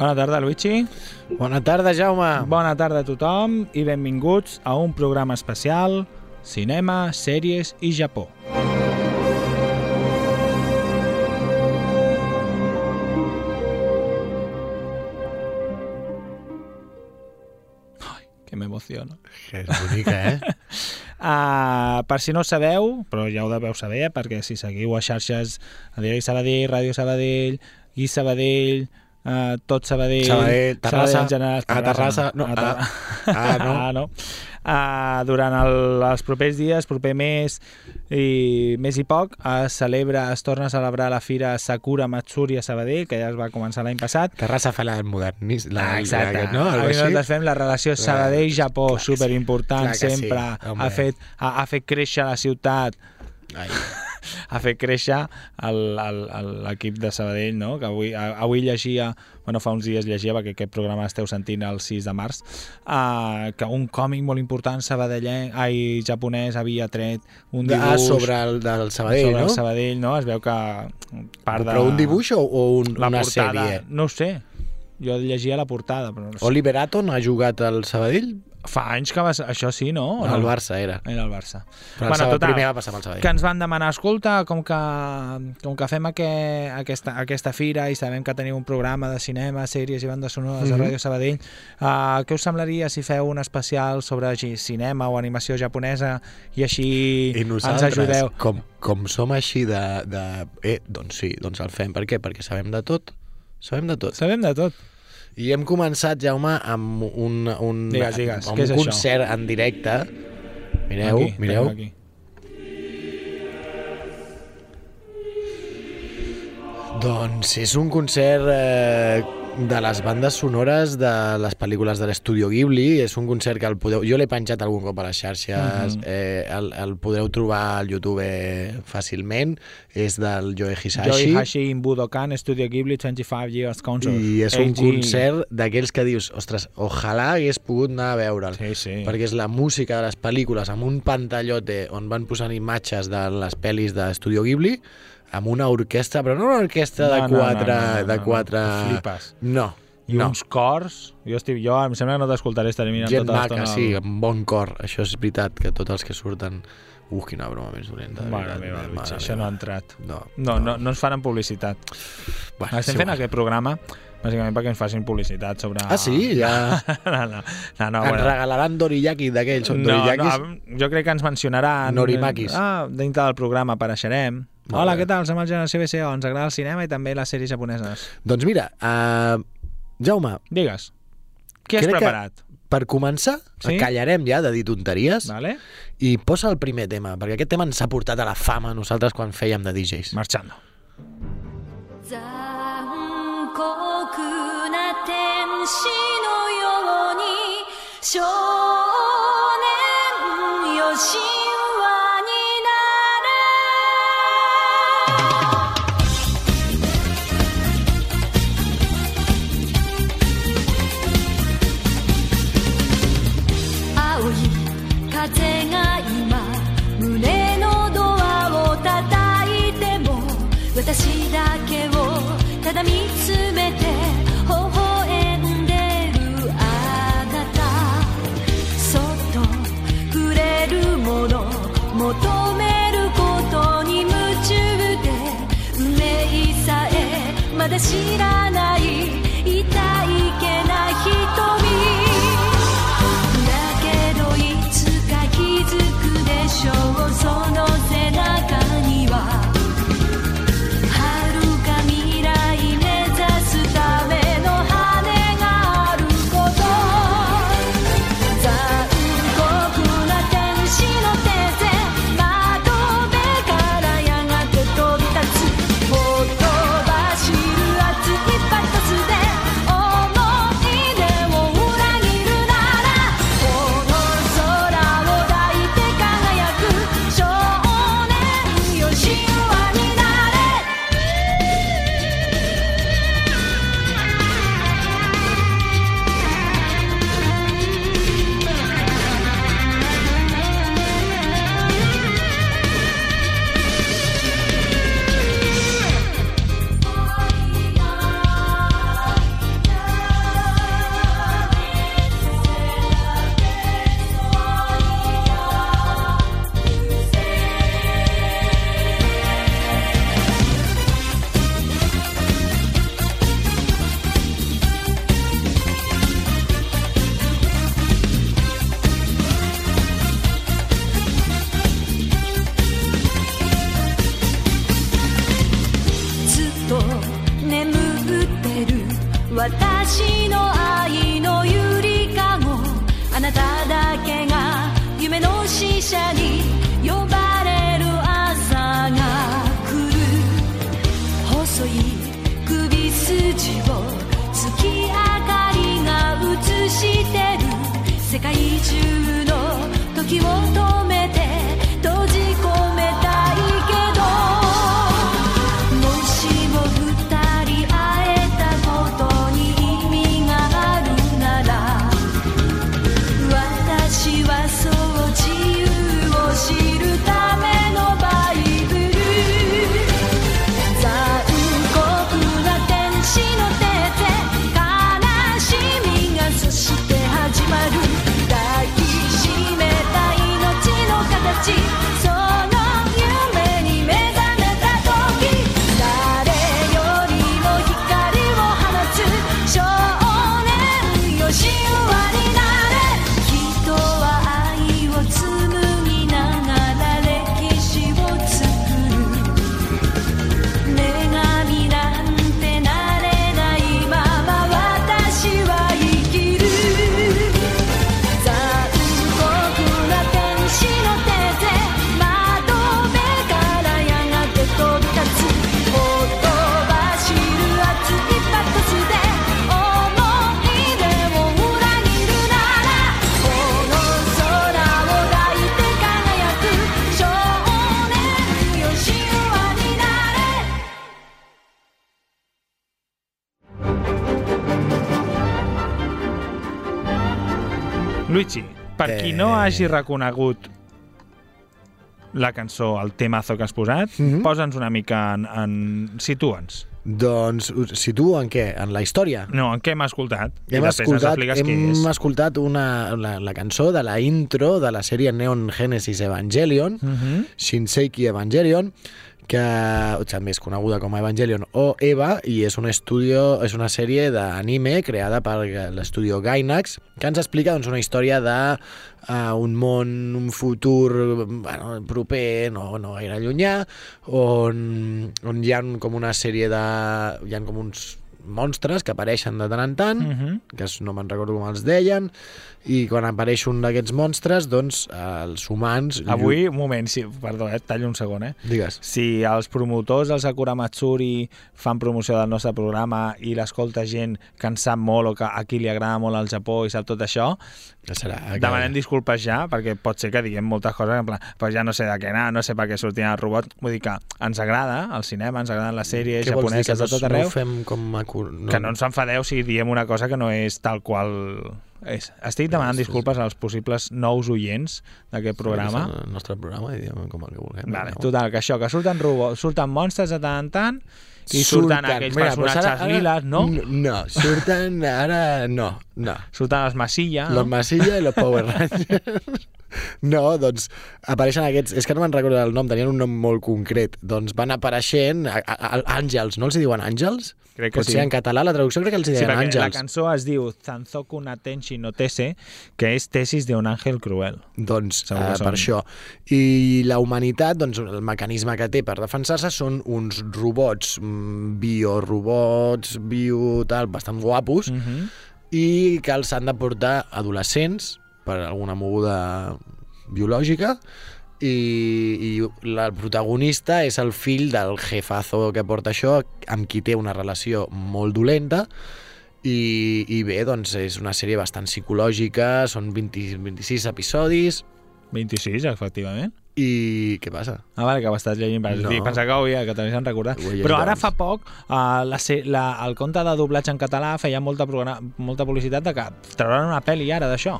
Bona tarda, Luigi. Bona tarda, Jaume. Bona tarda a tothom i benvinguts a un programa especial Cinema, sèries i Japó. M'emociono. Que és bonica, eh? Uh, per si no ho sabeu, però ja ho deveu saber, perquè si seguiu a xarxes a Diari Sabadell, Ràdio Sabadell, Gui Sabadell, uh, tot Sabadell, Sabadell, Terrassa, en general, a Terrassa, no, a ah, ah, no. ah, no. Uh, durant el, els propers dies, proper mes i més i poc, es celebra, es torna a celebrar la fira Sakura Matsuri a Sabadell, que ja es va començar l'any passat, Terrassa fa la modernista. La, Ah, exacte. La, no? a així? nosaltres fem la relació Sabadell-Japó, sí, superimportant clar sí, sempre. home. ha, fet, ha, ha fet créixer la ciutat, Ai, ha fet créixer l'equip de Sabadell, no? que avui, a- avui llegia, bueno, fa uns dies llegia, perquè aquest programa esteu sentint el 6 de març, uh, que un còmic molt important sabadellenc, ai, japonès havia tret un dibuix ah, sobre el del Sabadell, sobre no? el Sabadell, no? Es veu que part de... Però un dibuix o, o un, la una portada, sèrie? No ho sé, jo llegia la portada, però no sé. Oliver Aton ha jugat al Sabadell? Fa anys que va ser... Això sí, no? No? El Barça era. Era el Barça. Però el Bueno, Sabadell total, primer va passar pel Sabadell. que ens van demanar, escolta, com que, com que fem aqu aquesta, aquesta fira i sabem que teniu un programa de cinema, sèries i bandes sonores Mhm. a Ràdio Sabadell, uh, què us semblaria si feu un especial sobre cinema o animació japonesa i així I ens ajudeu? com, com som així de, de... Eh, doncs sí, doncs el fem. Per què? Perquè sabem de tot. Sabem de tot. Sabem de tot. I hem començat, Jaume, amb un, un, Digues, digues, amb un és això? concert en directe. Mireu, Aquí, mireu. Aquí. Doncs és un concert eh, de les bandes sonores de les pel·lícules de l'Estudio Ghibli. És un concert que el podeu... Jo l'he penjat algun cop a les xarxes. Mhm. eh, el, el podreu trobar al YouTube fàcilment. És del Joe Hisashi. Joy Hashi in Budokan, Studio Ghibli, 25 Years Concert. I és un AG. concert d'aquells que dius, ostres, ojalà hagués pogut anar a veure'l. Sí, sí. perquè és la música de les pel·lícules amb un pantallote on van posant imatges de les pel·lis d'Estudio Ghibli amb una orquestra, però no una orquestra de No, no, quatre... no, no, no, de no, quatre... no, flipes. No, I no. uns cors, jo, estic, jo em sembla que no t'escoltaré, estaré mirant Gent tota maca, l'estona. sí, el- amb bon cor. Això és veritat, que tots els que surten... Uf, quina broma més dolenta. de Mare veritat, meva, mare això no ha entrat. No, No, no, no ens faran publicitat. Bueno, Estem és fent igual. aquest programa bàsicament perquè ens facin publicitat sobre... Ah, sí? Ja... no, no, no, no Ens bueno. regalaran doriyaki d'aquells. Són No, doriyakis... no, jo crec que ens mencionaran... Norimakis. Ah, dintre del programa apareixerem. Molt Hola, bé. què tal? Som el Generació BCO. Ens agrada el cinema i també les sèries japoneses. Doncs mira, uh, Jaume... Digues. Què has preparat? per començar, sí? callarem ja de dir tonteries vale. i posa el primer tema, perquè aquest tema ens ha portat a la fama a nosaltres quan fèiem de DJs. Marxando. Zankoku na tenshi no ni yoshi めることに夢中で運命さえまだ知らない。私の愛のゆりかご。あなただけが夢の使者に呼ばれる朝が来る。細い首筋を月明かりが映してる。世界中の時を止め Per qui no Eh. hagi reconegut la cançó, el temazo que has posat, Mhm. posa'ns una mica en... en... Situa'ns. Doncs us situo en què? En la història? No, en què hem escoltat? Hem escoltat, hem és. escoltat una, la, la cançó de la intro de la sèrie Neon Genesis Evangelion, Mhm. Shinseiki Evangelion, que també és coneguda com a Evangelion o Eva, i és un estudio, és una sèrie d'anime creada per l'estudio Gainax, que ens explica doncs, una història de uh, un món, un futur bueno, proper, no, no gaire llunyà, on, on hi ha com una sèrie de... hi ha com uns monstres que apareixen de tant en tant, Mhm. que es- no me'n recordo com els deien, i quan apareix un d'aquests monstres, doncs eh, els humans... Avui, un moment, sí, perdó, eh, tallo un segon, eh? Digues. Si els promotors del Sakura Matsuri fan promoció del nostre programa i l'escolta gent que en sap molt o que a qui li agrada molt el Japó i sap tot això, Que serà, que... demanem disculpes ja, perquè pot ser que diguem moltes coses en plan, pues ja no sé de què anar, no sé per què sortien els robots. Vull dir que ens agrada el cinema, ens agraden les sèries Què japoneses de no, tot no arreu, ho fem com a... No, que no ens enfadeu si diem una cosa que no és tal qual és. Estic demanant Sí, sí. disculpes als possibles nous oients d'aquest programa. És el nostre programa i diem com el que vulguem. Vale, No? total, que això, que surten robots, surten monstres de tant en tant i surten, aquells Mira, personatges ara- ara- liles, no? No, surten ara... No, no. Surten els Masilla, Los no? Masilla i los Power Rangers. No, doncs apareixen aquests... És que no me'n recordo el nom, tenien un nom molt concret. Doncs van apareixent a, a, a, àngels, no els hi diuen àngels? Crec que Potser sí. en català la traducció crec que els hi Sí, diuen perquè la àngels. cançó es diu Zanzoku Natenshi no Tese, que és tesis d'un àngel cruel. Doncs eh, per això. I la humanitat, doncs, el mecanisme que té per defensar-se són uns robots, mm, biorobots, bio, tal, bastant guapos, Mm -hmm. I que els han de portar adolescents per alguna moguda biològica i, i el protagonista és el fill del jefazo que porta això, amb qui té una relació molt dolenta i, i bé, doncs és una sèrie bastant psicològica, són 20, 26 episodis 26, efectivament. I què passa? Ah, vale, que ho estàs llegint. No. No. Dir, pensava que havia, que t'havies recordat. Ho he llegit Però ara fa poc, uh, la, la, el compte de doblatge en català feia molta, molta publicitat de que trauran una pel·li ara d'això.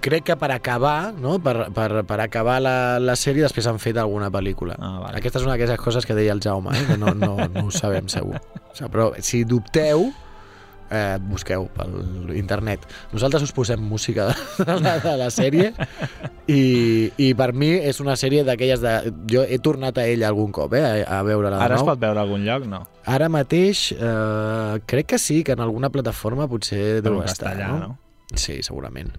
Crec que per acabar, no? per, per, per acabar la, la sèrie després han fet alguna pel·lícula. Ah, vale. Aquesta és una d'aquestes coses que deia el Jaume, eh? que no, no, no ho sabem segur. O sigui, però si dubteu, eh, busqueu pel internet. Nosaltres us posem música de la, de la sèrie i, i per mi és una sèrie d'aquelles de... Jo he tornat a ella algun cop, eh, a, a veure-la de Ara es pot veure a algun lloc? No. Ara mateix eh, crec que sí, que en alguna plataforma potser deu estar, castellà, no? no? Sí, segurament.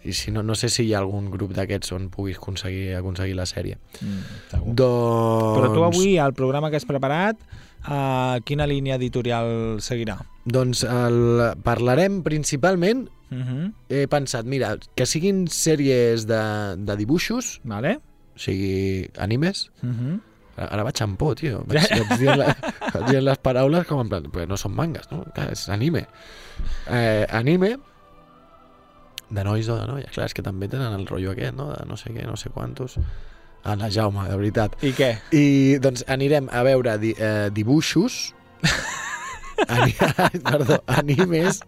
I si no, no sé si hi ha algun grup d'aquests on puguis aconseguir, aconseguir la sèrie. Mm, segur. Doncs... Però tu avui, al programa que has preparat, uh, quina línia editorial seguirà? Doncs el, parlarem principalment, Uh -huh. he pensat, mira, que siguin sèries de, de dibuixos, Vale? o sigui, animes, Uh -huh. Ara vaig amb por, tio. Vaig, vaig, dient, la, vaig dient les paraules com en plan... Però no són mangas, no? Clar, és anime. Eh, anime de nois o de noies. Clar, és que també tenen el rotllo aquest, no? De no sé què, no sé quantos. Anna Jaume, de veritat. I què? I doncs anirem a veure di, eh, dibuixos Ani perdó, animes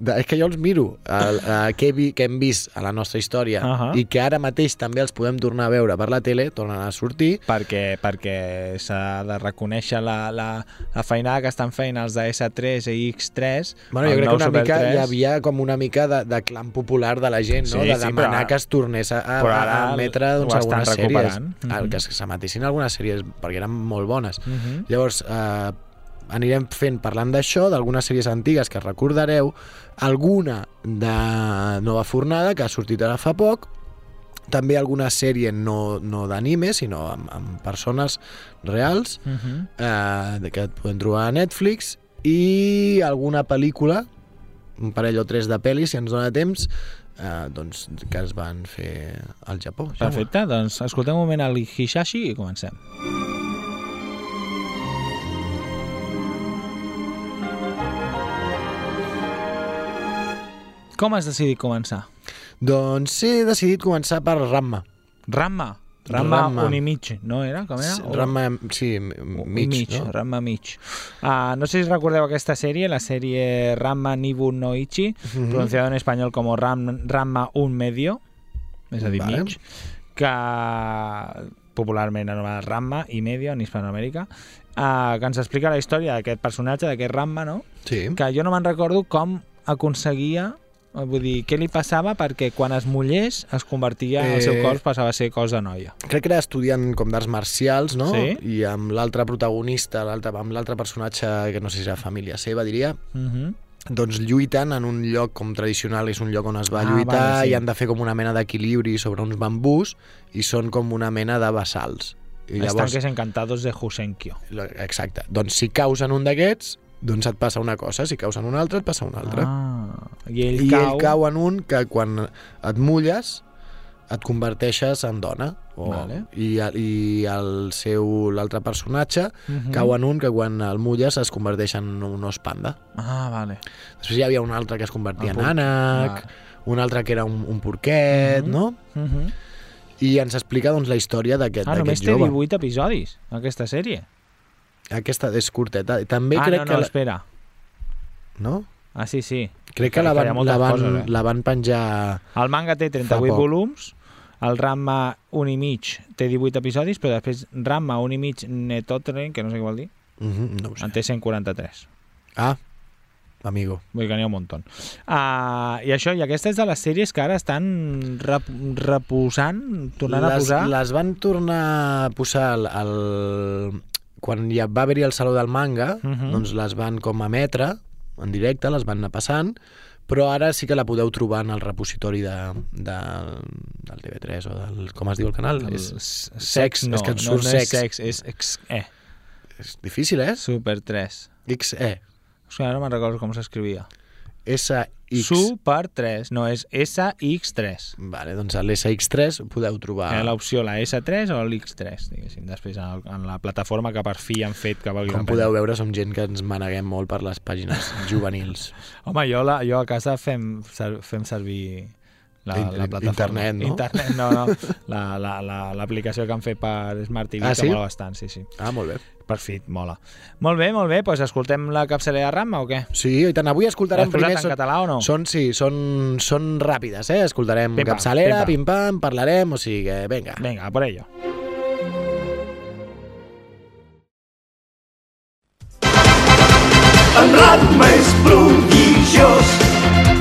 de, és que jo els miro el, eh, que, he vi, que hem vist a la nostra història Ahà. i que ara mateix també els podem tornar a veure per la tele, tornen a sortir perquè, perquè s'ha de reconèixer la, la, la feinada que estan fent els de S3 i X3 Bueno, jo el crec que una mica 3. hi havia com una mica de, de clam popular de la gent, no? Sí, de sí, demanar però- que es tornés a, a, a emetre doncs, algunes sèries. recuperant. El Mhm. que s'emetessin algunes sèries, perquè eren molt bones. Mhm. Llavors, eh, anirem fent, parlant d'això, d'algunes sèries antigues que recordareu, alguna de nova fornada que ha sortit ara fa poc, també alguna sèrie no, no d'anime, sinó amb, amb persones reals, Mhm. eh, que et podem trobar a Netflix, i alguna pel·lícula, un parell o tres de pel·lis, si ens dona temps, eh, doncs, que es van fer al Japó. Perfecte, doncs escoltem un moment el Hishashi i comencem. Com has decidit començar? Doncs he decidit començar per Ramma. Ramma. Ramma, Ramma. un i mig, no era? Com era? O- Ramma, sí, mig, mig, no? Ramma mig. Uh, no sé si recordeu aquesta sèrie, la sèrie Ramma Nibu no Ichi, Mhm. pronunciado en español como Ram, Ramma un medio, és a dir, Vale. mig, que popularment anomenada Ramma i medio en Hispanoamèrica, uh, que ens explica la història d'aquest personatge, d'aquest Ramma, no? Sí. que jo no me'n recordo com aconseguia vull dir, què li passava perquè quan es mullés es convertia, eh... el seu Eh, cos passava a ser cos de noia. Crec que era estudiant com d'arts marcials, no? Sí. I amb l'altre protagonista, amb l'altre personatge que no sé si era família seva, diria, Uh -huh. doncs lluiten en un lloc com tradicional, és un lloc on es va Ah, lluitar vale, sí. i han de fer com una mena d'equilibri sobre uns bambús i són com una mena de bassals. I Llavors... Estanques encantados de Husenkyo. Lo- Exacte. Doncs si caus en un d'aquests, doncs et passa una cosa, si caus en una altra et passa una altra. Ah, I ell I cau... ell cau en un que quan et mulles et converteixes en dona. O, Vale. I, I el seu l'altre personatge Mhm. cau en un que quan el mulles es converteix en un os panda. Ah, vale. Després hi havia un altre que es convertia El en ànec, Vale. un altre que era un, un porquet, Mhm. no? Uh -huh. I ens explica doncs, la història d'aquest Ah, només té jove. 18 episodis, aquesta sèrie. Aquesta és curteta. També ah, crec no, que... no, la- espera. No? Ah, sí, sí. Crec que la van, la, van, coses, eh? la van penjar... El manga té 38 poc. volums, el Ranma un i mig té 18 episodis, però després Ranma un i mig Netotren, que no sé què vol dir, Mhm, no ho sé. en té 143. Ah, amigo. Vull que n'hi ha un munt. Uh, I això, i aquesta és de les sèries que ara estan rep reposant, tornant a les, posar... Les van tornar a posar el, el... quan ja va haver-hi el Saló del Manga, Mhm. doncs les van com a emetre en directe, les van anar passant, però ara sí que la podeu trobar en el repositori de, de, del TV3 o del... com es diu el canal? El és, sex, no, és que no, surt no és sex. sex, és ex, eh, és difícil, eh? Super 3. XE. O sigui, ara no me'n recordo com s'escrivia. SX. Super 3, no, és SX3. Vale, doncs a l'SX3 podeu trobar... Ha l'opció la S3 o l'X3, diguéssim. Després en, el, en la plataforma que per fi han fet que valgui Com la podeu veure, som gent que ens maneguem molt per les pàgines juvenils. Home, jo, la, jo a casa fem, fem servir la, la plataforma. internet, no? Internet, no, no. La- la- la- L'aplicació que han fet per Smart TV, Ah, que sí? mola bastant, sí, sí. Ah, molt bé. Per fi, mola. Molt bé, molt bé, doncs escoltem la capçalera de Ramma o què? Sí, i tant. Avui escoltarem primer... en català o no? Són, sí, són, són ràpides, eh? Escoltarem Pim-pam, capçalera, pim-pam. pim-pam, parlarem, o sigui que, vinga. Vinga, por ello. En Ratma és prodigiós,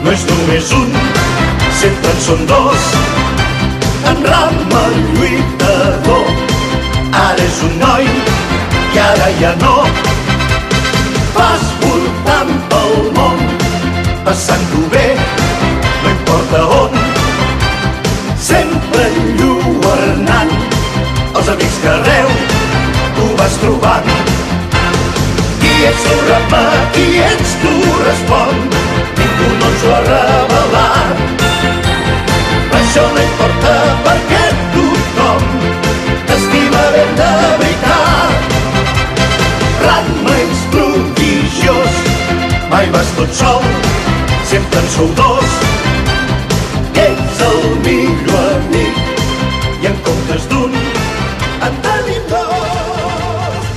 no és només un, sempre en són dos. En Ratma lluitador, ja no. Vas voltant pel món, passant-ho bé, no importa on. Sempre enlluernant els amics que arreu tu vas trobant. Qui ets tu, Rama, qui ets tu, respon. Ningú no ens ho ha tot sol, sempre en sou dos. Ets el millor amic i en comptes d'un en tenim dos.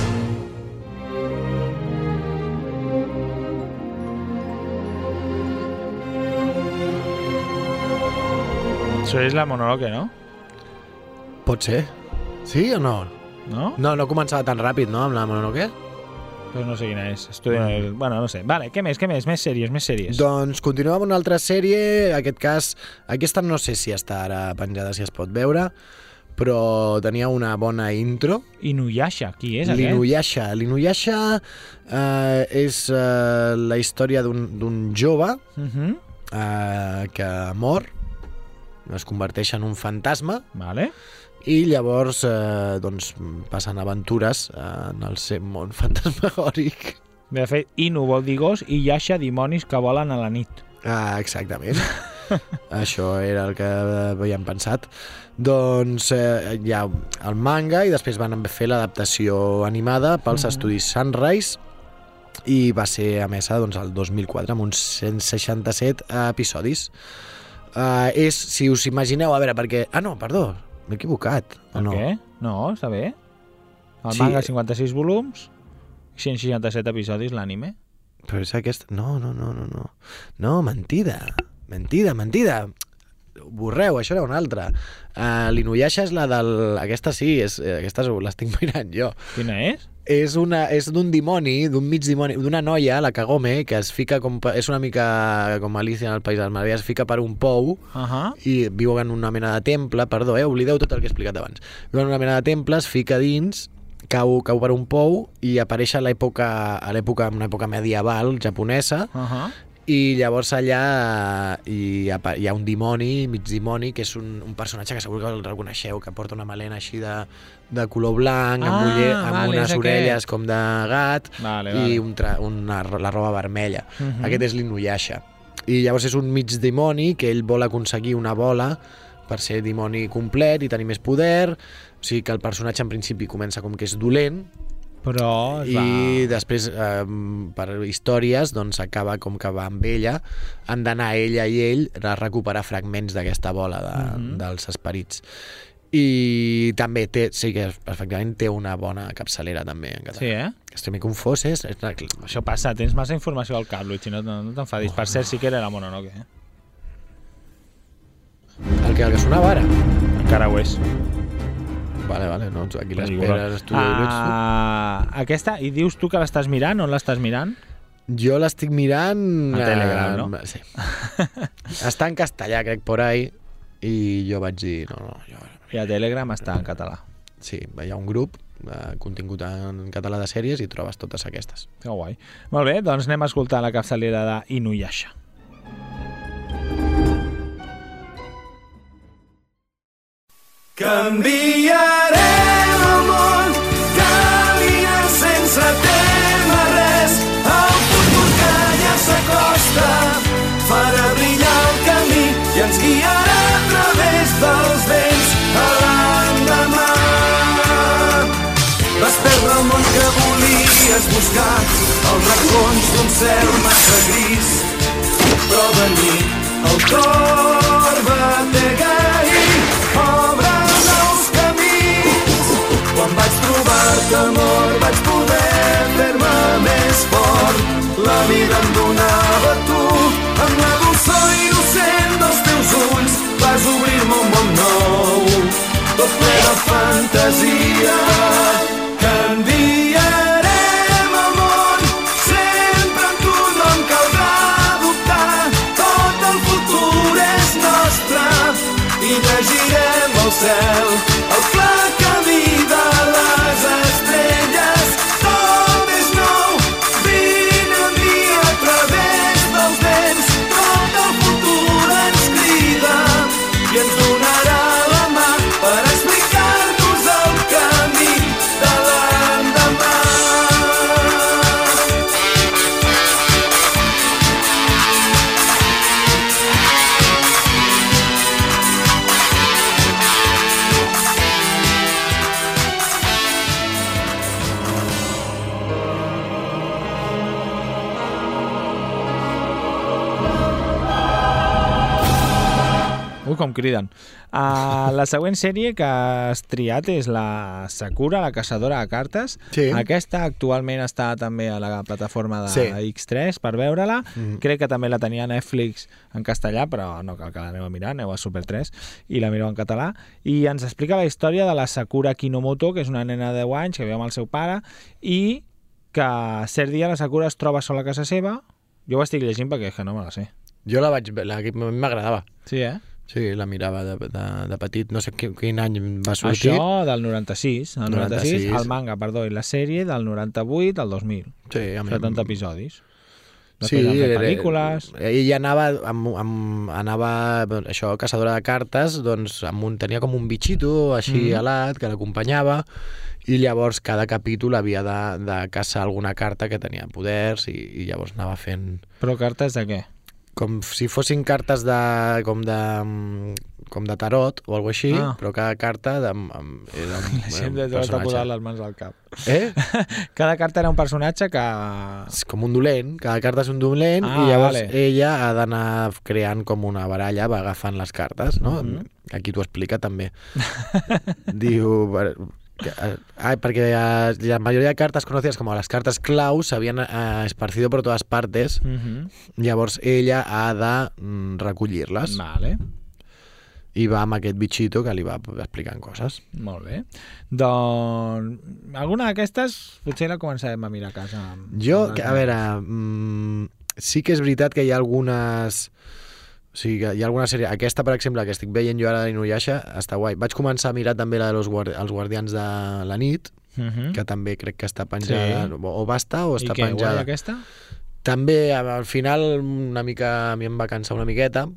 Això és la Mononoke, no? Pot ser. Sí o no? No? No, no començava tan ràpid, no, amb la Mononoke? Pues no sé quina és. Estudio... Bueno, no sé. Vale, què més, què més? Més sèries, més sèries. Doncs continuem amb una altra sèrie, en aquest cas, aquesta no sé si està ara penjada, si es pot veure, però tenia una bona intro. Inuyasha, qui és aquest? L'Inuyasha. L'Inuyasha eh, és eh, la història d'un d'un jove Uh -huh. eh, que mor, es converteix en un fantasma Vale. I llavors eh, doncs, passen aventures eh, en el seu món fantasmagòric. De fet, Inu vol dir gos i Yasha dimonis que volen a la nit. Ah, exactament. Això era el que havíem pensat. Doncs eh, hi ha el manga i després van fer l'adaptació animada pels Mhm. estudis Sunrise i va ser emesa doncs, el 2004 amb uns 167 episodis. Uh, és, si us imagineu, a veure, perquè... Ah, no, perdó, m'he equivocat. o Per no? què? No, està bé. El Sí. manga 56 volums, 167 episodis l'anime. Però és aquest... No, no, no, no, no. No, mentida. Mentida, mentida. Borreu, això era una altra. Uh, L'Inuyasha és la del... Aquesta sí, és, eh, aquesta l'estic mirant jo. Quina és? És una és d'un dimoni, d'un mig dimoni, d'una noia, la Kagome, que es fica com... És una mica com Alicia en el País de les Meravilles, es fica per un pou Uh -huh. i viu en una mena de temple, perdó, eh, oblideu tot el que he explicat abans. Viu en una mena de temple, es fica dins, cau, cau per un pou i apareix a l'època, a l'època, en una època medieval japonesa Uh -huh. I llavors allà eh, hi ha, hi ha un dimoni, mig dimoni, que és un, un personatge que segur que el reconeixeu, que porta una melena així de, de color blanc, amb, Ah, ulle, amb vale, unes aquest. orelles com de gat Vale, i vale. un tra una, la roba vermella. Mhm. Aquest és l'Inuyasha. I llavors és un mig dimoni que ell vol aconseguir una bola per ser dimoni complet i tenir més poder. O sigui que el personatge en principi comença com que és dolent, Però es va... i després eh, per històries doncs acaba com que va amb ella han d'anar ella i ell a recuperar fragments d'aquesta bola de, Mhm. dels esperits i també té, sí que efectivament té una bona capçalera també en català. Sí, eh? Estic molt confós, és, Això passa, tens massa informació al cap, Luigi, no, no, no t'enfadis. Per cert, sí que era la Mononoke, eh? el que, el que sonava ara. Encara ho és. Vale, vale, no, aquí l'esperes, estudio uh... Ah, aquesta, i dius tu que l'estàs mirant, on l'estàs mirant? Jo l'estic mirant... A Telegram, no? Sí. Està en castellà, crec, por ahí, i jo vaig dir, no, no, jo... I a Telegram està en català. Sí, hi ha un grup, eh, contingut en català de sèries, i trobes totes aquestes. Que guai. Molt bé, doncs anem a escoltar la capçalera de Inuyasha. Canviarem el món, caminar sense tema res. El futur que ja s'acosta farà brillar el camí i ens guiarà a través dels vents a l'endemà. Vas perdre el món que volies buscar als racons d'un cel massa gris però de nit el cor batega trobar-te, amor, vaig poder fer-me més fort. La vida em donava tu, amb la dolçor innocent dels teus ulls, vas obrir-me un món nou, tot ple de fantasia. Cel, Ui, com criden. Uh, la següent sèrie que has triat és la Sakura, la caçadora de cartes. Sí. Aquesta actualment està també a la plataforma de Sí. X3 per veure-la. Mhm. Crec que també la tenia Netflix en castellà, però no cal que l'aneu a mirar, aneu a Super 3 i la mireu en català. I ens explica la història de la Sakura Kinomoto, que és una nena de 10 anys que viu amb el seu pare i que cert dia la Sakura es troba sola a casa seva. Jo ho estic llegint perquè és que no me la sé. Jo la vaig la- m'agradava. Sí, eh? Sí, la mirava de, de, de petit. No sé quin, quin any va sortir. Això del 96, el 96, 96. el manga, perdó, i la sèrie del 98 al 2000. Sí, a mi... 70 episodis. Sí, Després han fet era- pel·lícules... Ella anava, amb, amb, anava això, caçadora de cartes, doncs amb un, tenia com un bitxito així mm. alat que l'acompanyava i llavors cada capítol havia de, de caçar alguna carta que tenia poders i, i llavors anava fent Però cartes de què? Com si fossin cartes de, com de mm, com de tarot o alguna així, Ah. però cada carta de, amb, era un, La era gent de tot ha personatge. posat les mans al cap. Eh? Cada carta era un personatge que... És com un dolent, cada carta és un dolent Ah, i llavors vale. ella ha d'anar creant com una baralla, va agafant les cartes, no? Mhm. Aquí t'ho explica també. Diu... per- que, eh, ah, eh, la majoria de cartes conocidas como las cartas claus s'havien eh, esparcido por todas partes, Uh -huh. llavors ella ha de mm, recollir-les Vale, i va amb aquest bitxito que li va explicant coses. molt bé. Doncs alguna d'aquestes potser la començarem a mirar a casa. amb- Jo, amb a veure, mm, sí que és veritat que hi ha algunes... O sigui, que hi ha alguna sèrie... Aquesta, per exemple, que estic veient jo ara d'Inuyasha, està guai. Vaig començar a mirar també la de los guard... els Guardians de la nit, Uh -huh. que també crec que està penjada... Sí. O, va estar o I està què, guai penjada. aquesta? També, al final, una mica, a mi em va cansar una miqueta,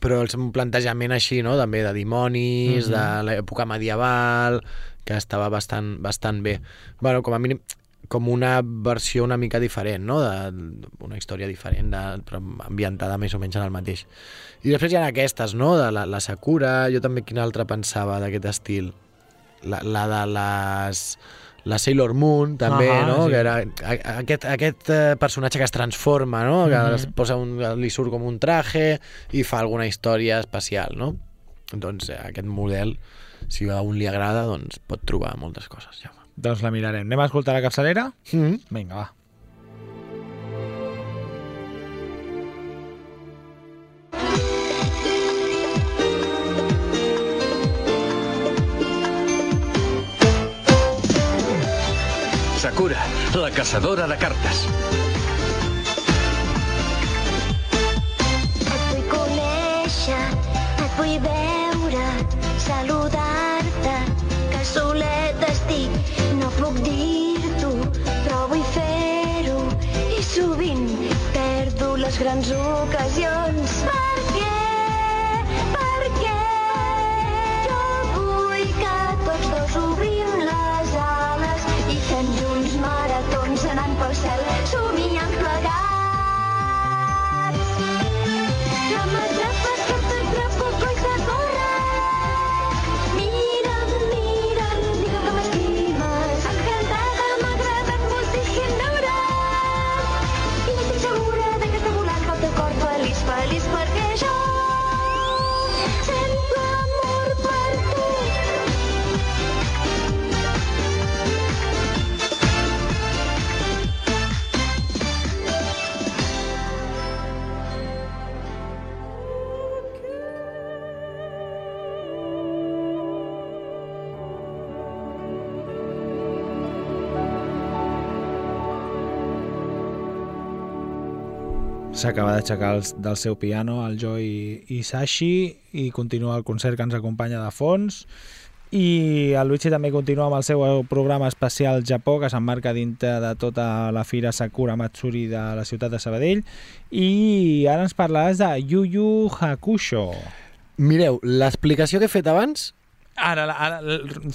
però és un plantejament així, no?, també de dimonis, Mhm. de l'època medieval, que estava bastant, bastant bé. bueno, com a mínim, com una versió una mica diferent, no?, de, una història diferent, de, però ambientada més o menys en el mateix. I després hi ha aquestes, no?, de la, la Sakura, jo també quina altra pensava d'aquest estil? La, la de les la Sailor Moon també, Ahà, no? sí. que era a- aquest, aquest eh, personatge que es transforma, no? que Mhm. es posa un, li surt com un traje i fa alguna història especial, no? Doncs eh, aquest model, si a un li agrada, doncs pot trobar moltes coses. Ja. Doncs la mirarem. Anem a escoltar la capçalera? Mm -hmm. Vinga, va. Sakura, la caçadora de cartes. Grans ocasions. Per què? Per què? Jo vull que tots dos obrim S'acaba d'aixecar el- del seu piano el Joy Isashi i continua el concert que ens acompanya de fons. I el Luigi també continua amb el seu programa especial Japó que s'emmarca dintre de tota la fira Sakura Matsuri de la ciutat de Sabadell. I ara ens parlaràs de Yu Yu Hakusho. Mireu, l'explicació que he fet abans ara, ara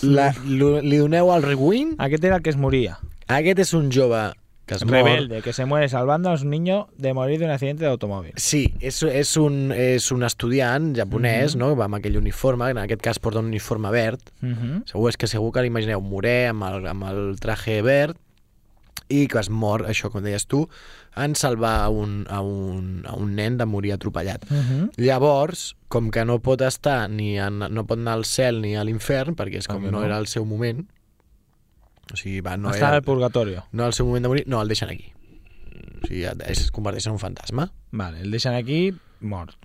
la, lo- li doneu al rewind. aquest era el que es moria. Aquest és un jove que es mor. rebelde, que se muere salvando a un niño de morir de un accidente de automóvil Sí, és, és, un, és un estudiant japonès, Mhm. no?, amb aquell uniforme, en aquest cas porta un uniforme verd, uh -huh. segur és que segur que l'imagineu morè amb el, amb el traje verd i que es mor, això com deies tu, en salvar a un, a un, a un nen de morir atropellat. Uh -huh. Llavors, com que no pot estar ni en, no pot anar al cel ni a l'infern, perquè és com Perquè no, no. era el seu moment, o sigui, va, no està era en el purgatorio no el seu moment de morir, no, el deixen aquí. O sigui, es, converteix en un fantasma. vale, el deixen aquí mort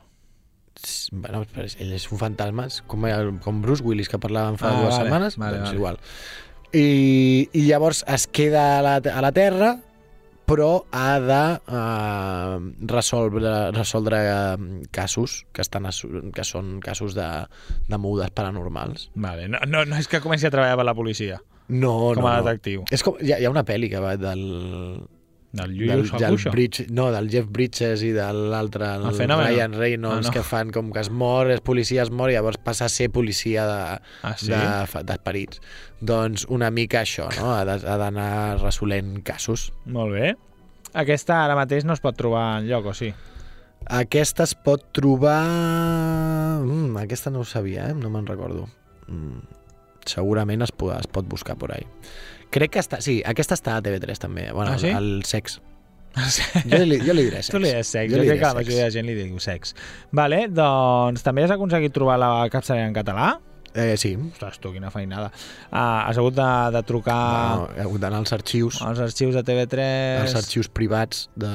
Bueno, ell és un fantasma, com, com Bruce Willis, que parlàvem fa Ah, dues vale, setmanes, vale, doncs vale. igual. I, I llavors es queda a la, a la Terra, però ha de uh, resoldre, resoldre uh, casos que, estan que són casos de, de mogudes paranormals. Vale, no, no, no és que comenci a treballar per la policia, No, com no, a no. detectiu. És com, hi, ha, hi ha una pel·li que va del, Del Yu del. Bridge, no, del Jeff Bridges i de l'altre, el, El Fenómeno? Ryan Reynolds, Ah, no. que fan com que es mor, és policia, es mor, i llavors passa a ser policia de, Ah, sí? de- d'esperits. Doncs una mica això, no? Ha d'anar resolent casos. Molt bé. Aquesta ara mateix no es pot trobar en lloc, o sí? Aquesta es pot trobar... Mm, aquesta no ho sabia, eh? no me'n recordo. Mm, segurament es pot, es pot buscar por ahí. Crec que està... Sí, aquesta està a TV3 també. Bueno, Ah, sí? el, el sex. Jo li, jo li diré sex. Tu li dius sex, jo, li crec diré que la majoria de gent li diu sex. Vale, doncs també has aconseguit trobar la capçalera en català? Eh, sí. Ostres, tu, quina feinada. Ah, has hagut de, de trucar Bueno, he hagut d'anar als arxius, als arxius de TV3... als arxius privats de,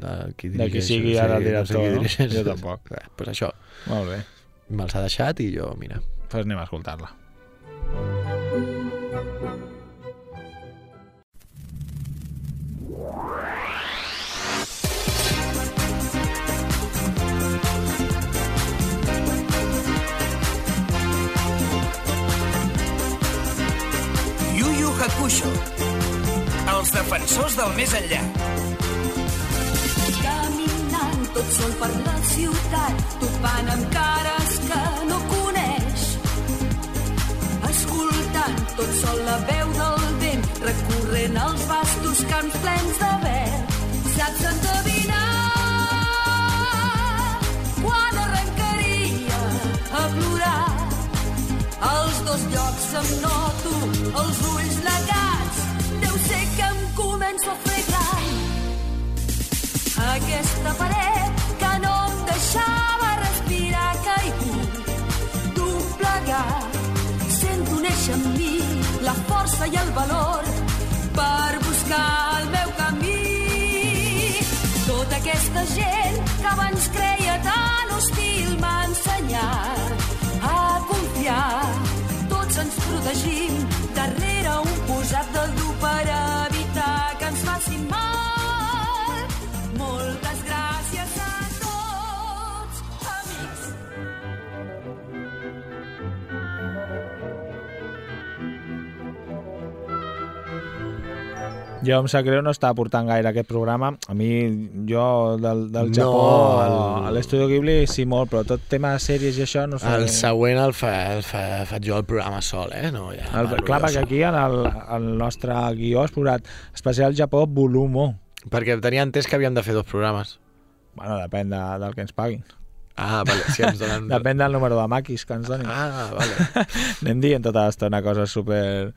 de qui De qui dirigeix. sigui sí, ara el no sé director, no? dirigeix. Jo tampoc. Eh, pues això, Molt bé, me'ls ha deixat i jo, mira. doncs anem a escoltar-la. Hakusho. Els defensors del més enllà. tot sol per la ciutat, topant amb cares que Escoltant tot sol la veu del vent, recorrent els vastos camps plens de verd. Saps endevinar quan arrencaria a plorar als dos llocs em noto els ulls negats. Deu ser que em començo a gran. Aquesta paret que no em deixava respirar caigut, doblegat. Néixer en mi la força i el valor per buscar el meu camí. Tota aquesta gent que abans creia tan hostil m'ha ensenyat a confiar. Tots ens protegim Jo em sap greu no està portant gaire aquest programa. A mi, jo del, del No, Japó, el- a l'Estudio Ghibli sí molt, però tot tema de sèries i això no sé. El següent el, fa, el fa, faig jo el programa sol, eh? No, ja, El, parlo clar, perquè aquí en el, el nostre guió has posat especial Japó volum 1. Perquè tenia entès que havíem de fer dos programes. Bueno, depèn de, del que ens paguin. Ah, vale, si ens donen... Depèn del número de maquis que ens donin. Ah, vale. Anem dient tota l'estona coses super...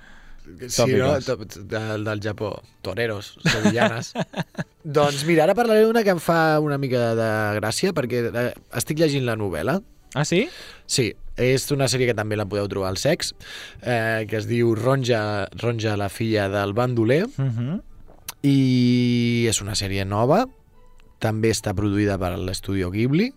Sí, no? Del, del Japó. Toreros, sevillanes. doncs mira, ara parlaré d'una que em fa una mica de gràcia, perquè eh, estic llegint la novel·la. Ah, sí? Sí, és una sèrie que també la podeu trobar al sex, eh, que es diu Ronja, Ronja la filla del bandoler, Uh -huh. i és una sèrie nova, també està produïda per l'estudio Ghibli,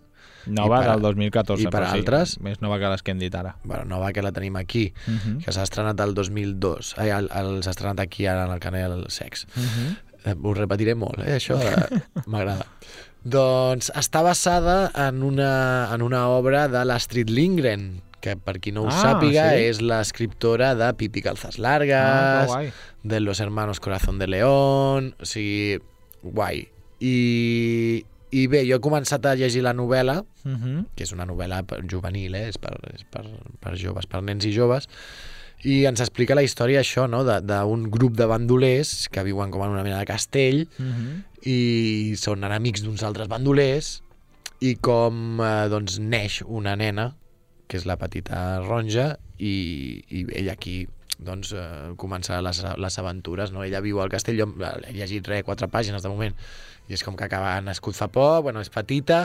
Nova per- del 2014. i per però sí, altres. Més nova que les que hem dit ara. bueno, nova que la tenim aquí, Uh -huh. que s'ha estrenat el 2002, ai, el, el, s'ha estrenat aquí ara en el canal Sex. Uh -huh. Eh, Ho repetiré molt, eh? això eh, m'agrada. Doncs està basada en una, en una obra de l'Astrid Lindgren, que per qui no ho Ah, sàpiga sí? és l'escriptora de Pipi Calzas Ah, Largas, guai. de Los Hermanos Corazón de León, o sigui, guai. I, I bé, jo he començat a llegir la novel·la, Uh -huh. que és una novel·la juvenil, eh? és, per, és per, per joves, per nens i joves, i ens explica la història això, no? d'un grup de bandolers que viuen com en una mena de castell Uh -huh. i són enemics d'uns altres bandolers i com eh, doncs, neix una nena, que és la petita Ronja, i, i ella aquí doncs, eh, comença les, les aventures. No? Ella viu al castell, jo he llegit res, quatre pàgines de moment, i és com que acaba nascut fa poc, bueno, és petita,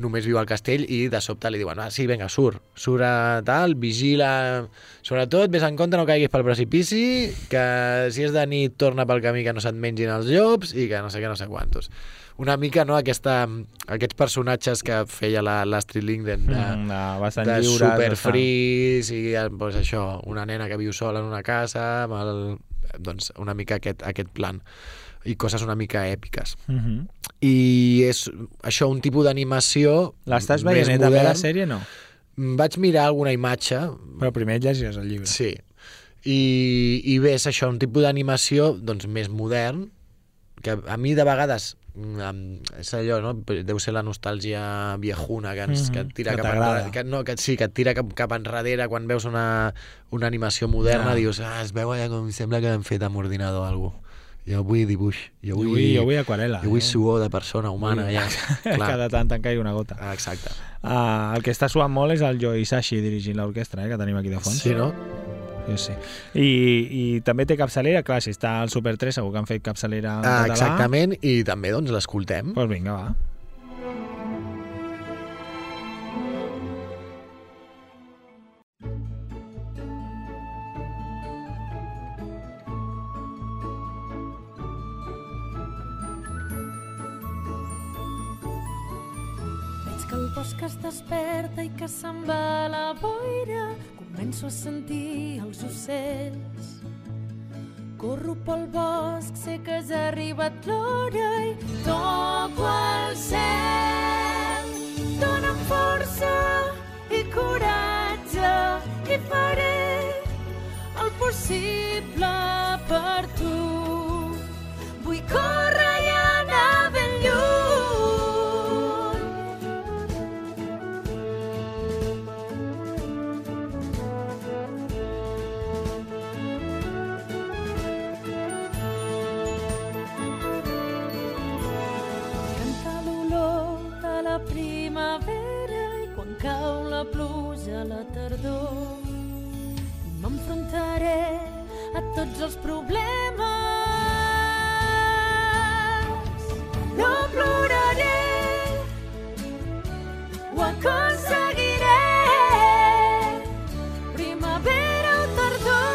només viu al castell i de sobte li diuen, ah, sí, vinga, surt, surt a tal, vigila, sobretot, vés en compte, no caiguis pel precipici, que si és de nit torna pel camí que no se't mengin els llops i que no sé què, no sé quantos. Una mica, no?, aquesta, aquests personatges que feia la- l'Astrid Lindgren de, Mm, no, de lliures, superfris i pues, això, una nena que viu sola en una casa amb el, doncs una mica aquest, aquest plan i coses una mica èpiques Uh -huh. i és això un tipus d'animació L'estàs veient eh, també, la sèrie, no? vaig mirar alguna imatge Però primer et llegiràs el llibre. sí i, i bé, és això, un tipus d'animació doncs, més modern que a mi de vegades mm, em- és allò, no? deu ser la nostàlgia viejuna que, ens, Mhm, que et tira que cap enrere, que, no, que, sí, que et tira cap, cap enrere quan veus una, una animació moderna, Ja. dius, ah, es veu allà com sembla que han fet amb ordinador o alguna cosa. Jo vull dibuix, jo Jo vull, vull, jo vull aquarela. jo vull eh? suor de persona humana, ja. Clar. Cada tant en caigui una gota. Ah, Exacte. Uh, el que està suant molt és el Joe Isashi dirigint l'orquestra, eh, que tenim aquí de fons. Sí, no? Sí, sí. I, I també té capçalera, clar, si està al Super 3 segur que han fet capçalera en Ah, català. exactament, i també doncs l'escoltem. Doncs pues vinga, va. Que el bosc es desperta i que se'n va la boira. Començo a sentir els ocells. Corro pel bosc, sé que has arribat l'hora i toco el cel. Dóna'm força i coratge i faré el possible per tu. Vull córrer tots els problemes. No ploraré, ho aconseguiré. Primavera o tardor.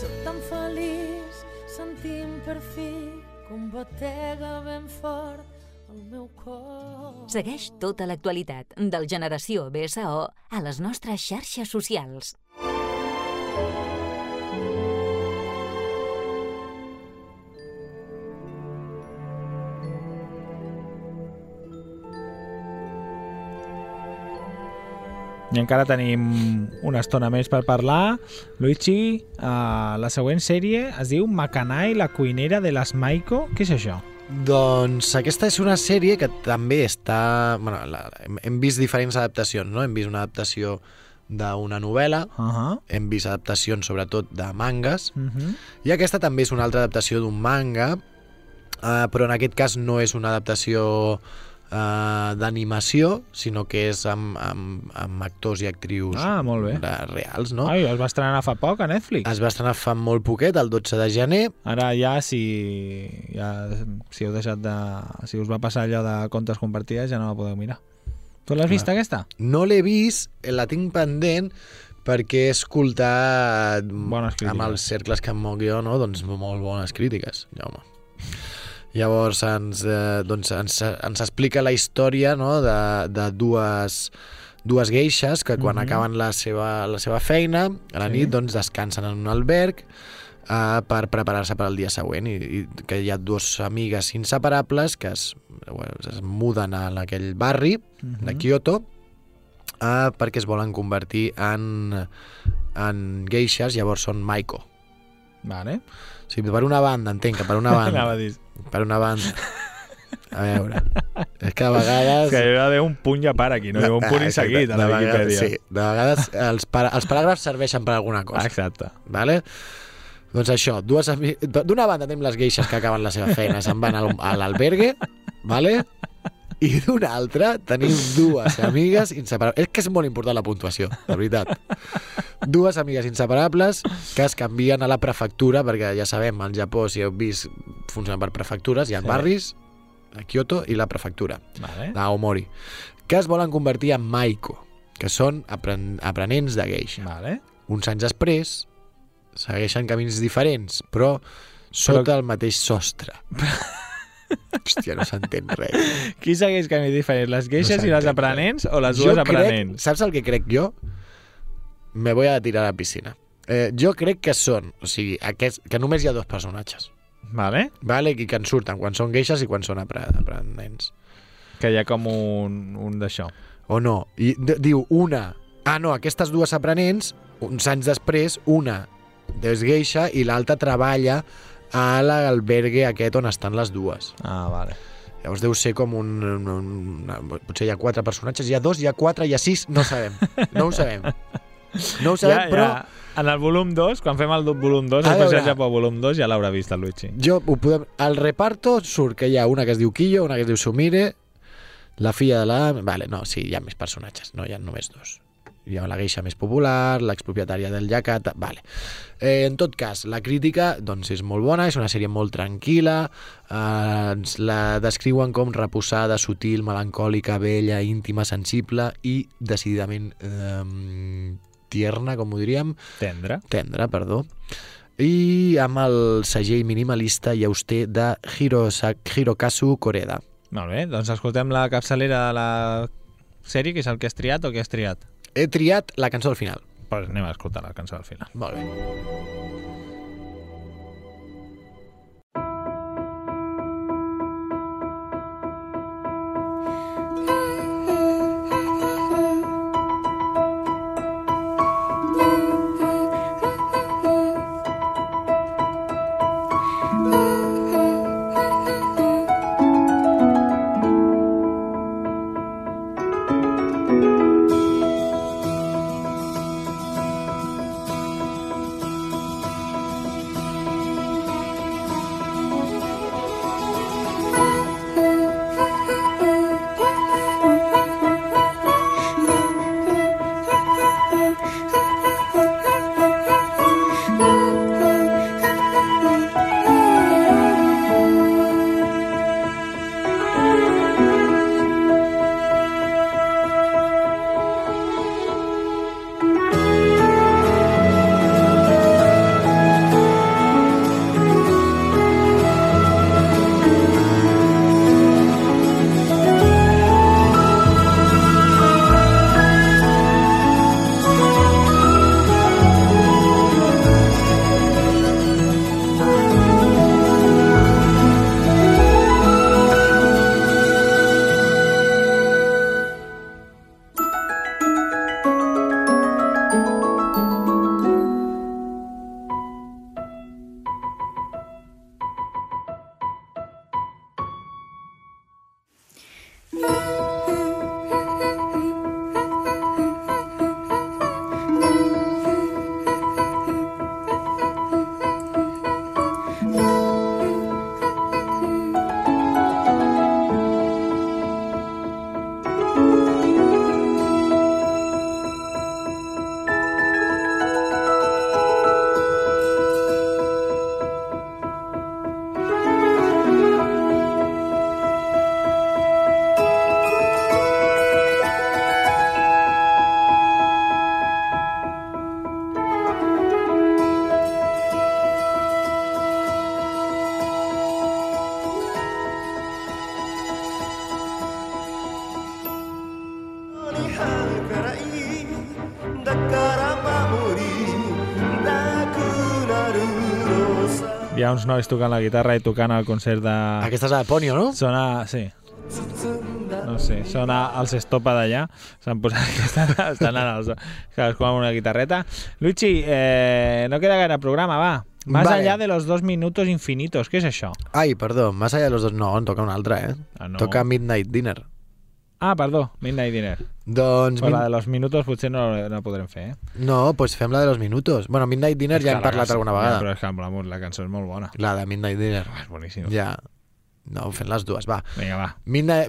Soc tan feliç sentint per fi un batega ben fort al meu cor. Segueix tota l'actualitat del Generació BSO a les nostres xarxes socials. I encara tenim una estona més per parlar. Luigi, uh, la següent sèrie es diu Macanai, la cuinera de les Maiko. Què és això? Doncs aquesta és una sèrie que també està... Bueno, la, hem, hem vist diferents adaptacions, no? Hem vist una adaptació d'una novel·la, Uh -huh. hem vist adaptacions sobretot de mangas, Uh -huh. i aquesta també és una altra adaptació d'un manga, eh, però en aquest cas no és una adaptació eh, d'animació, sinó que és amb, amb, amb actors i actrius Ah, molt bé. reals, no? Ai, es va estrenar fa poc a Netflix. Es va estrenar fa molt poquet, el 12 de gener. Ara ja, si, ja, si heu deixat de... Si us va passar allò de comptes compartides, ja no la podeu mirar. Tu l'has vist, aquesta? No l'he vist, la tinc pendent, perquè he escoltat amb els cercles que em moc jo, no? doncs molt bones crítiques, Jaume. Llavors ens, eh, doncs ens, ens explica la història no? de, de dues, dues geixes que quan Mhm. acaben la seva, la seva feina, a la Sí. nit doncs, descansen en un alberg eh, per preparar-se per al dia següent i, i que hi ha dues amigues inseparables que es, es muden a aquell barri de Mhm. Kyoto eh, perquè es volen convertir en, en geixes, llavors són Maiko. Vale. Sí, per una banda, entenc que per una banda... Anava a dir. per una banda. A veure, és que a vegades... És que hi ha d'haver un punt ja para aquí, no? Hi ha un punt Ah, inseguit a la vegades- Viquipèdia. Sí, de vegades els, para, els paràgrafs serveixen per alguna cosa. Exacte. Vale? Doncs això, dues d'una banda tenim les geixes que acaben la seva feina, se'n van al- a l'albergue, vale? i d'una altra tenim dues amigues inseparables. És que és molt important la puntuació, de veritat. Dues amigues inseparables que es canvien a la prefectura, perquè ja sabem, al Japó, si heu vist, funciona per prefectures, hi ha Sí. barris, a Kyoto, i la prefectura, Vale. d'Aomori, que es volen convertir en Maiko, que són apren aprenents de geisha. Vale. Uns anys després, segueixen camins diferents, però sota el mateix sostre. Hòstia, no s'entén res. Qui segueix camí diferent, les geixes No i les aprenents o les Jo dues crec- aprenents? Saps el que crec jo? Me voy a tirar a la piscina. Eh, jo crec que són, o sigui, aquests, que només hi ha dos personatges. Vale. Vale? I que en surten quan són geixes i quan són apre- aprenents. Que hi ha com un, un d'això. O no? I diu una... Ah, no, aquestes dues aprenents, uns anys després, una és geixa i l'altra treballa a l'albergue aquest on estan les dues. Ah, vale. Llavors deu ser com un, un, un potser hi ha quatre personatges, hi ha dos, hi ha quatre, hi ha sis, no sabem. No ho sabem. No ho sabem, ja, però ja. En el volum 2, quan fem el volum 2, A el. Especial Japó volum 2, ja l'haurà vist el Luigi. jo ho podem... Al reparto surt que hi ha una que es diu Kiyo, una que es diu Sumire, la filla de la... Vale, no, sí, hi ha més personatges, no hi ha només dos. Hi ha la geisha més popular, l'expropietària del Yakata... Vale. Eh, en tot cas, la crítica doncs, és molt bona, és una sèrie molt tranquil·la, eh, ens la descriuen com reposada, sutil, melancòlica, bella, íntima, sensible i decididament eh, tierna, com ho diríem. Tendre. Tendre, perdó. I amb el segell minimalista i auster de Hirosa, Hirokazu Koreda. Molt bé, doncs escoltem la capçalera de la sèrie, que és el que has triat o que has triat? He triat la cançó al final. Pues anem a escoltar la cançó al final. Molt bé. Ha uns nois tocant la guitarra i tocant el concert de... Aquesta és la de Ponyo, no? Sona... Sí. No sé, sona els estopa d'allà. S'han posat... Estan, estan anant els... Cadascú amb una guitarreta. Luigi, eh, no queda gaire programa, va. Más Vale. allá de los dos minutos infinitos. ¿Qué es això? Ai, perdó, más allá de los dos... No, en toca una altra, eh? Ah, no. Toca Midnight Dinner. Ah, perdó, Midnight Dinner. Doncs... Pues min- la de los minutos potser no, no podrem fer, eh? No, doncs fem la de los minutos. Bueno, Midnight Dinner És ja hem la parlat cançó- alguna Ja, vegada. però és que la, la cançó és molt bona. La de Midnight Dinner. És boníssim. Ja. No, fem les dues, va. Vinga, va. Midnight...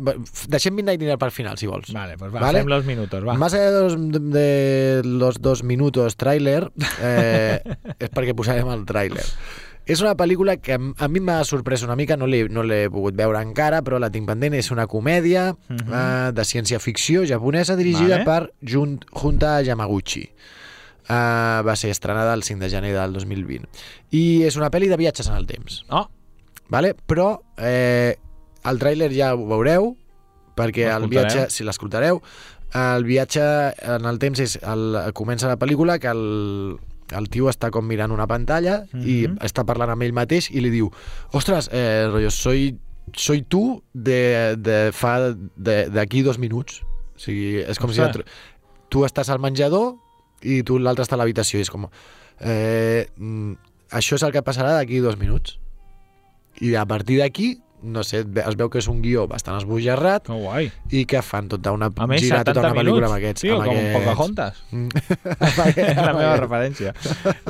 Deixem Midnight Dinner per final, si vols. Vale, pues va, fem los minutos, va. Más allá de los, de los dos minutos tràiler, eh, és perquè posarem el tràiler. És una pel·lícula que a mi m'ha sorprès una mica, no l'he no pogut veure encara, però la tinc pendent. És una comèdia Mhm. eh, de ciència-ficció japonesa dirigida Vale. per Jun, Junta Yamaguchi. Uh, va ser estrenada el 5 de gener del 2020. I és una pel·li de viatges en el temps. Oh. Vale? Però eh, el tràiler ja ho veureu, perquè el viatge, si l'escoltareu, el viatge en el temps és el, comença la pel·lícula que el, el tio està com mirant una pantalla i Mhm. està parlant amb ell mateix i li diu ostres, eh, rotllo, soy, soy tu de, de fa d'aquí dos minuts o sigui, és com Ostres. si et- tu estàs al menjador i tu l'altre està a l'habitació i és com eh, mm, això és el que passarà d'aquí dos minuts i a partir d'aquí no sé, es ve- es veu que és un guió bastant esbojarrat oh, guai. i que fan tota una A més, gira 70 tota una pel·lícula minuts. amb aquests, Tio, amb com aquests. Pocahontas. Mm. és la meva referència.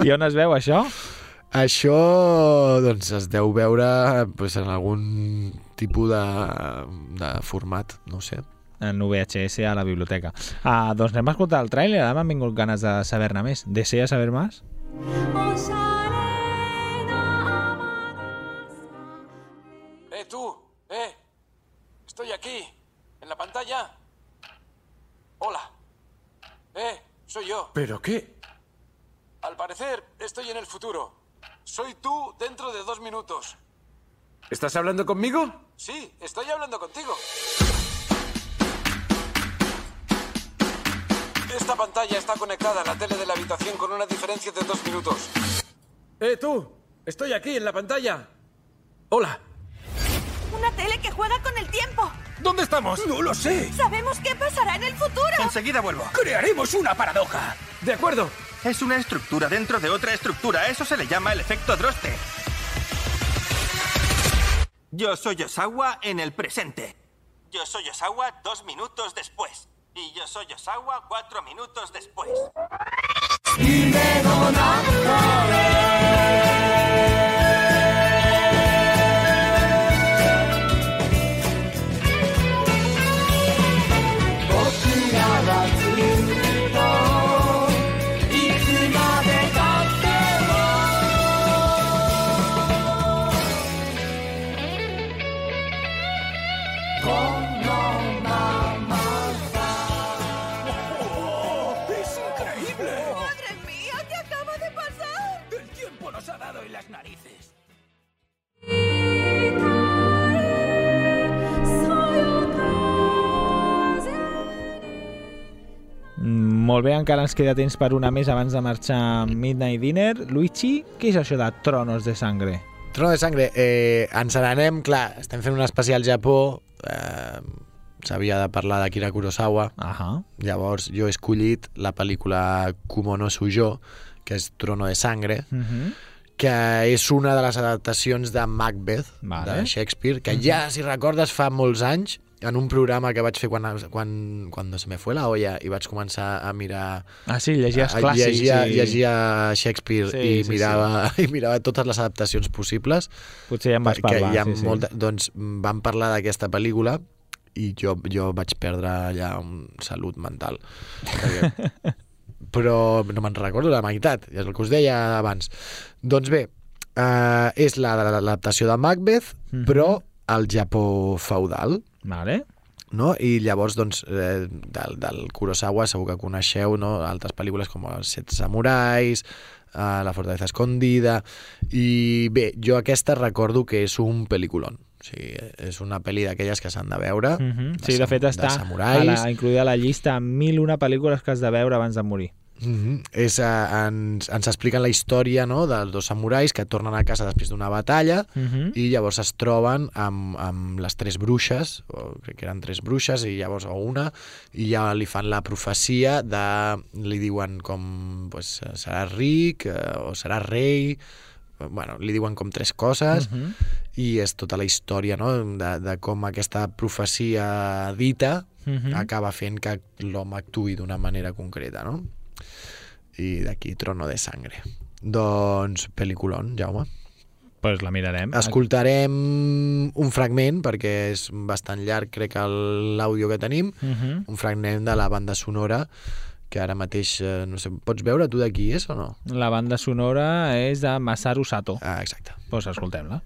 I on es veu això? Això doncs, es deu veure pues, en algun tipus de, de format, no ho sé. En VHS a la biblioteca. Ah, doncs anem a escoltar el tràiler. Ara m'han vingut ganes de saber-ne més. ¿Desea saber más? ¡Eh, Estoy aquí, en la pantalla. Hola. ¡Eh! Soy yo. ¿Pero qué? Al parecer, estoy en el futuro. Soy tú dentro de dos minutos. ¿Estás hablando conmigo? Sí, estoy hablando contigo. Esta pantalla está conectada a la tele de la habitación con una diferencia de dos minutos. ¡Eh, tú! Estoy aquí, en la pantalla. Hola. Una tele que juega con el tiempo. ¿Dónde estamos? No lo sé. Sabemos qué pasará en el futuro. Enseguida vuelvo. Crearemos una paradoja. De acuerdo. Es una estructura dentro de otra estructura. Eso se le llama el efecto Droste. Yo soy Osawa en el presente. Yo soy Osawa dos minutos después. Y yo soy Osawa cuatro minutos después. Molt bé, encara ens queda temps per una més abans de marxar a Midnight Dinner. Luigi, què és això de Tronos de Sangre? Trono de sangre, eh, ens n'anem, clar, estem fent un especial Japó, eh, s'havia de parlar d'Akira Kurosawa, uh -huh. llavors jo he escollit la pel·lícula Kumono Sujo, que és Trono de sangre, Uh -huh. que és una de les adaptacions de Macbeth, Vale. de Shakespeare, que ja, si recordes, fa molts anys, en un programa que vaig fer quan, quan, quan se me fue la olla i vaig començar a mirar... Ah, sí, llegies a, clàssics Llegia, i- llegia Shakespeare Sí, i, sí, mirava, i mirava totes les adaptacions possibles. Potser ja en vas parlar, hi ha sí, sí. molta, doncs vam parlar d'aquesta pel·lícula i jo, jo vaig perdre allà un salut mental. Perquè, però no me'n recordo la meitat, és el que us deia abans. Doncs bé, eh, és la- la- l'adaptació de Macbeth, Mhm. però al Japó feudal. Vale. No? I llavors, doncs, eh, del, del Kurosawa segur que coneixeu no? altres pel·lícules com Els set samurais, eh, La fortaleza escondida... I bé, jo aquesta recordo que és un pel·lículon. O sigui, és una pel·li d'aquelles que s'han de veure. Mhm. Sí, de sam- fet està a samurais. la, incluïda a la llista amb mil una pel·lícules que has de veure abans de morir. Mm -hmm. és, uh, ens, ens expliquen la història no, dels dos samurais que tornen a casa després d'una batalla Mhm. i llavors es troben amb, amb les tres bruixes, o crec que eren tres bruixes, i llavors o una, i ja li fan la profecia de... li diuen com pues, serà ric eh, o serà rei, bueno, li diuen com tres coses Mhm. i és tota la història no? de, de com aquesta profecia dita Mhm. acaba fent que l'home actuï d'una manera concreta, no? I d'aquí Trono de Sangre. Doncs pel·lículon, Jaume. Pues la mirarem. Escoltarem un fragment, perquè és bastant llarg, crec, el- l'àudio que tenim, Mhm. un fragment de la banda sonora que ara mateix, eh, no sé, pots veure tu de qui és o no? La banda sonora és de Masaru Sato. Ah, exacte. Pues escoltem-la.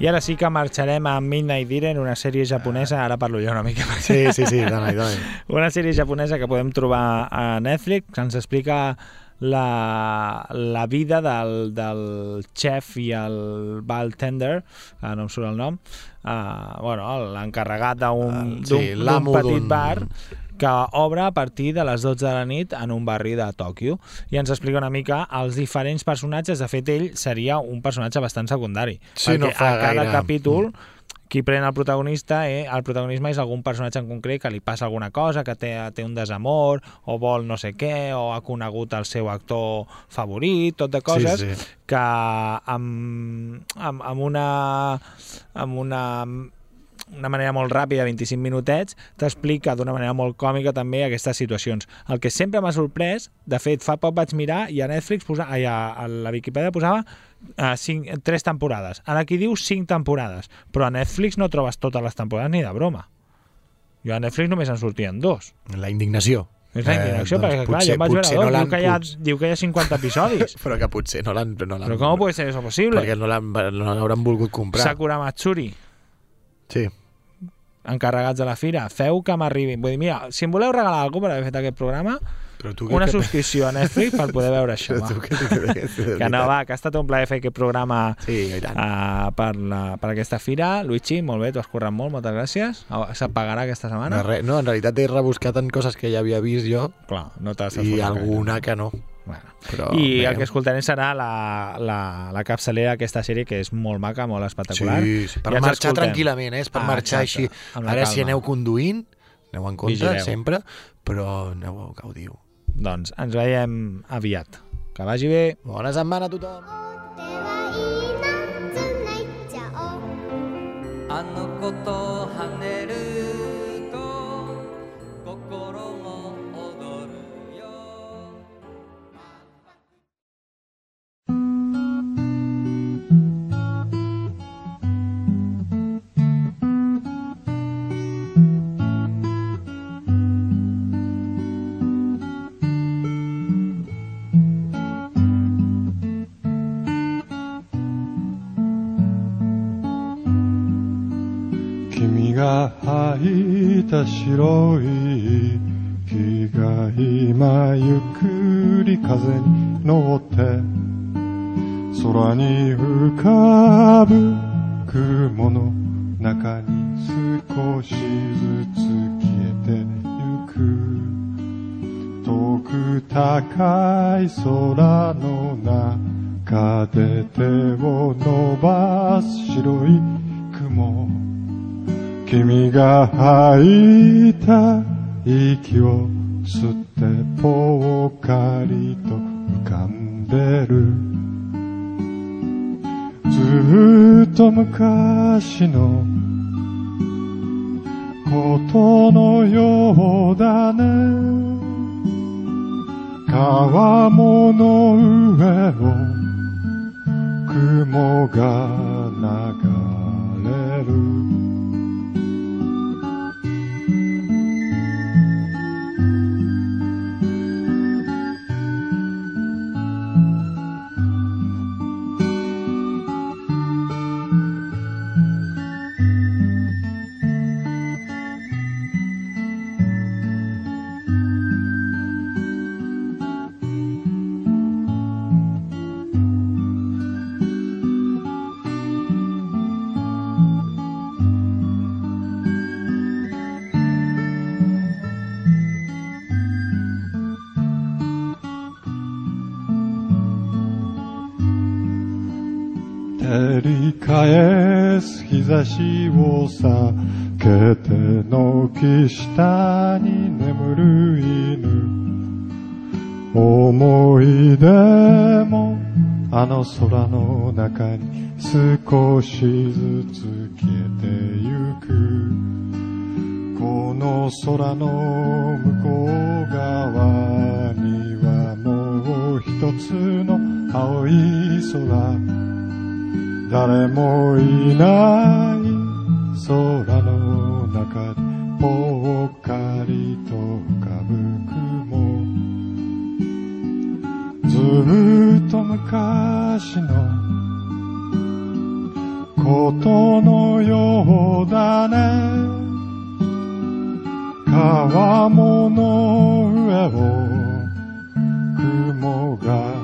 I ara sí que marxarem a Midnight Diren, una sèrie japonesa, ara parlo jo una mica. Sí, sí, sí, dona, dona. Una sèrie japonesa que podem trobar a Netflix, que ens explica la, la vida del, del chef i el bartender, uh, no em surt el nom, uh, bueno, l'encarregat d'un Ah, sí, petit bar que obre a partir de les 12 de la nit en un barri de Tòquio i ens explica una mica els diferents personatges. De fet, ell seria un personatge bastant secundari. Sí, no perquè fa a cada gaire. capítol qui pren el protagonista, eh, el protagonisme és algun personatge en concret que li passa alguna cosa, que té, té un desamor, o vol no sé què, o ha conegut el seu actor favorit, tot de coses Sí, sí. que amb, amb, amb una amb una una manera molt ràpida, 25 minutets, t'explica d'una manera molt còmica també aquestes situacions. El que sempre m'ha sorprès, de fet, fa poc vaig mirar i a Netflix, posa, ai, a, a la Viquipèdia posava uh, cinc, tres temporades. Ara aquí diu cinc temporades, però a Netflix no trobes totes les temporades ni de broma. Jo a Netflix només en sortien dos. La indignació. És la indignació, Eh, perquè doncs clar, potser- jo em vaig veure dos, no diu, que hi ha, diu que hi ha 50 episodis. Però que potser no l'han... No Però com pot ser això possible? Perquè no l'han- no l'hauran volgut comprar. Sakura Matsuri. Sí. Encarregats de la fira, feu que m'arribin. Vull dir, mira, si em voleu regalar alguna per haver fet aquest programa, Però tu una què- subscripció a Netflix per poder veure això. Però tu què- de que no, va, que ha estat un plaer fer aquest programa sí, uh, per, la, per aquesta fira. Luigi, molt bé, t'ho has currat molt, moltes gràcies. Au, S'apagarà aquesta setmana? De res, no, en realitat he rebuscat en coses que ja havia vist jo Clar, no i alguna que no. Bueno. Però, I el veiem. que escoltarem serà la, la, la capçalera d'aquesta sèrie, que és molt maca, molt espectacular. Sí, sí, per Ja ens marxar escoltem. tranquil·lament, eh? És per Ah, marxar exacte, així. amb la Ara si calma. aneu conduint, aneu en compte Vigileu. sempre, però aneu gaudiu. Doncs ens veiem aviat. Que vagi bé. Bona setmana a tothom. あの子と跳 いた白い木が今ゆっくり風に乗って空に浮かぶ雲の中に少しずつ消えてゆく。遠く高い空の中で手を伸ばす白い雲。君が吐いた息を吸ってぽっかりと浮かんでる。ずっと昔のことのようだね。川面の上を雲が流れる。差しを避けて軒下に眠る犬。思い出もあの空の中に少しずつ消えてゆく。この空の向こう側にはもう一つの青い空。誰もいない空の中でぽっかりと浮かぶ雲。ずっと昔のことそうだね。川面の上を雲が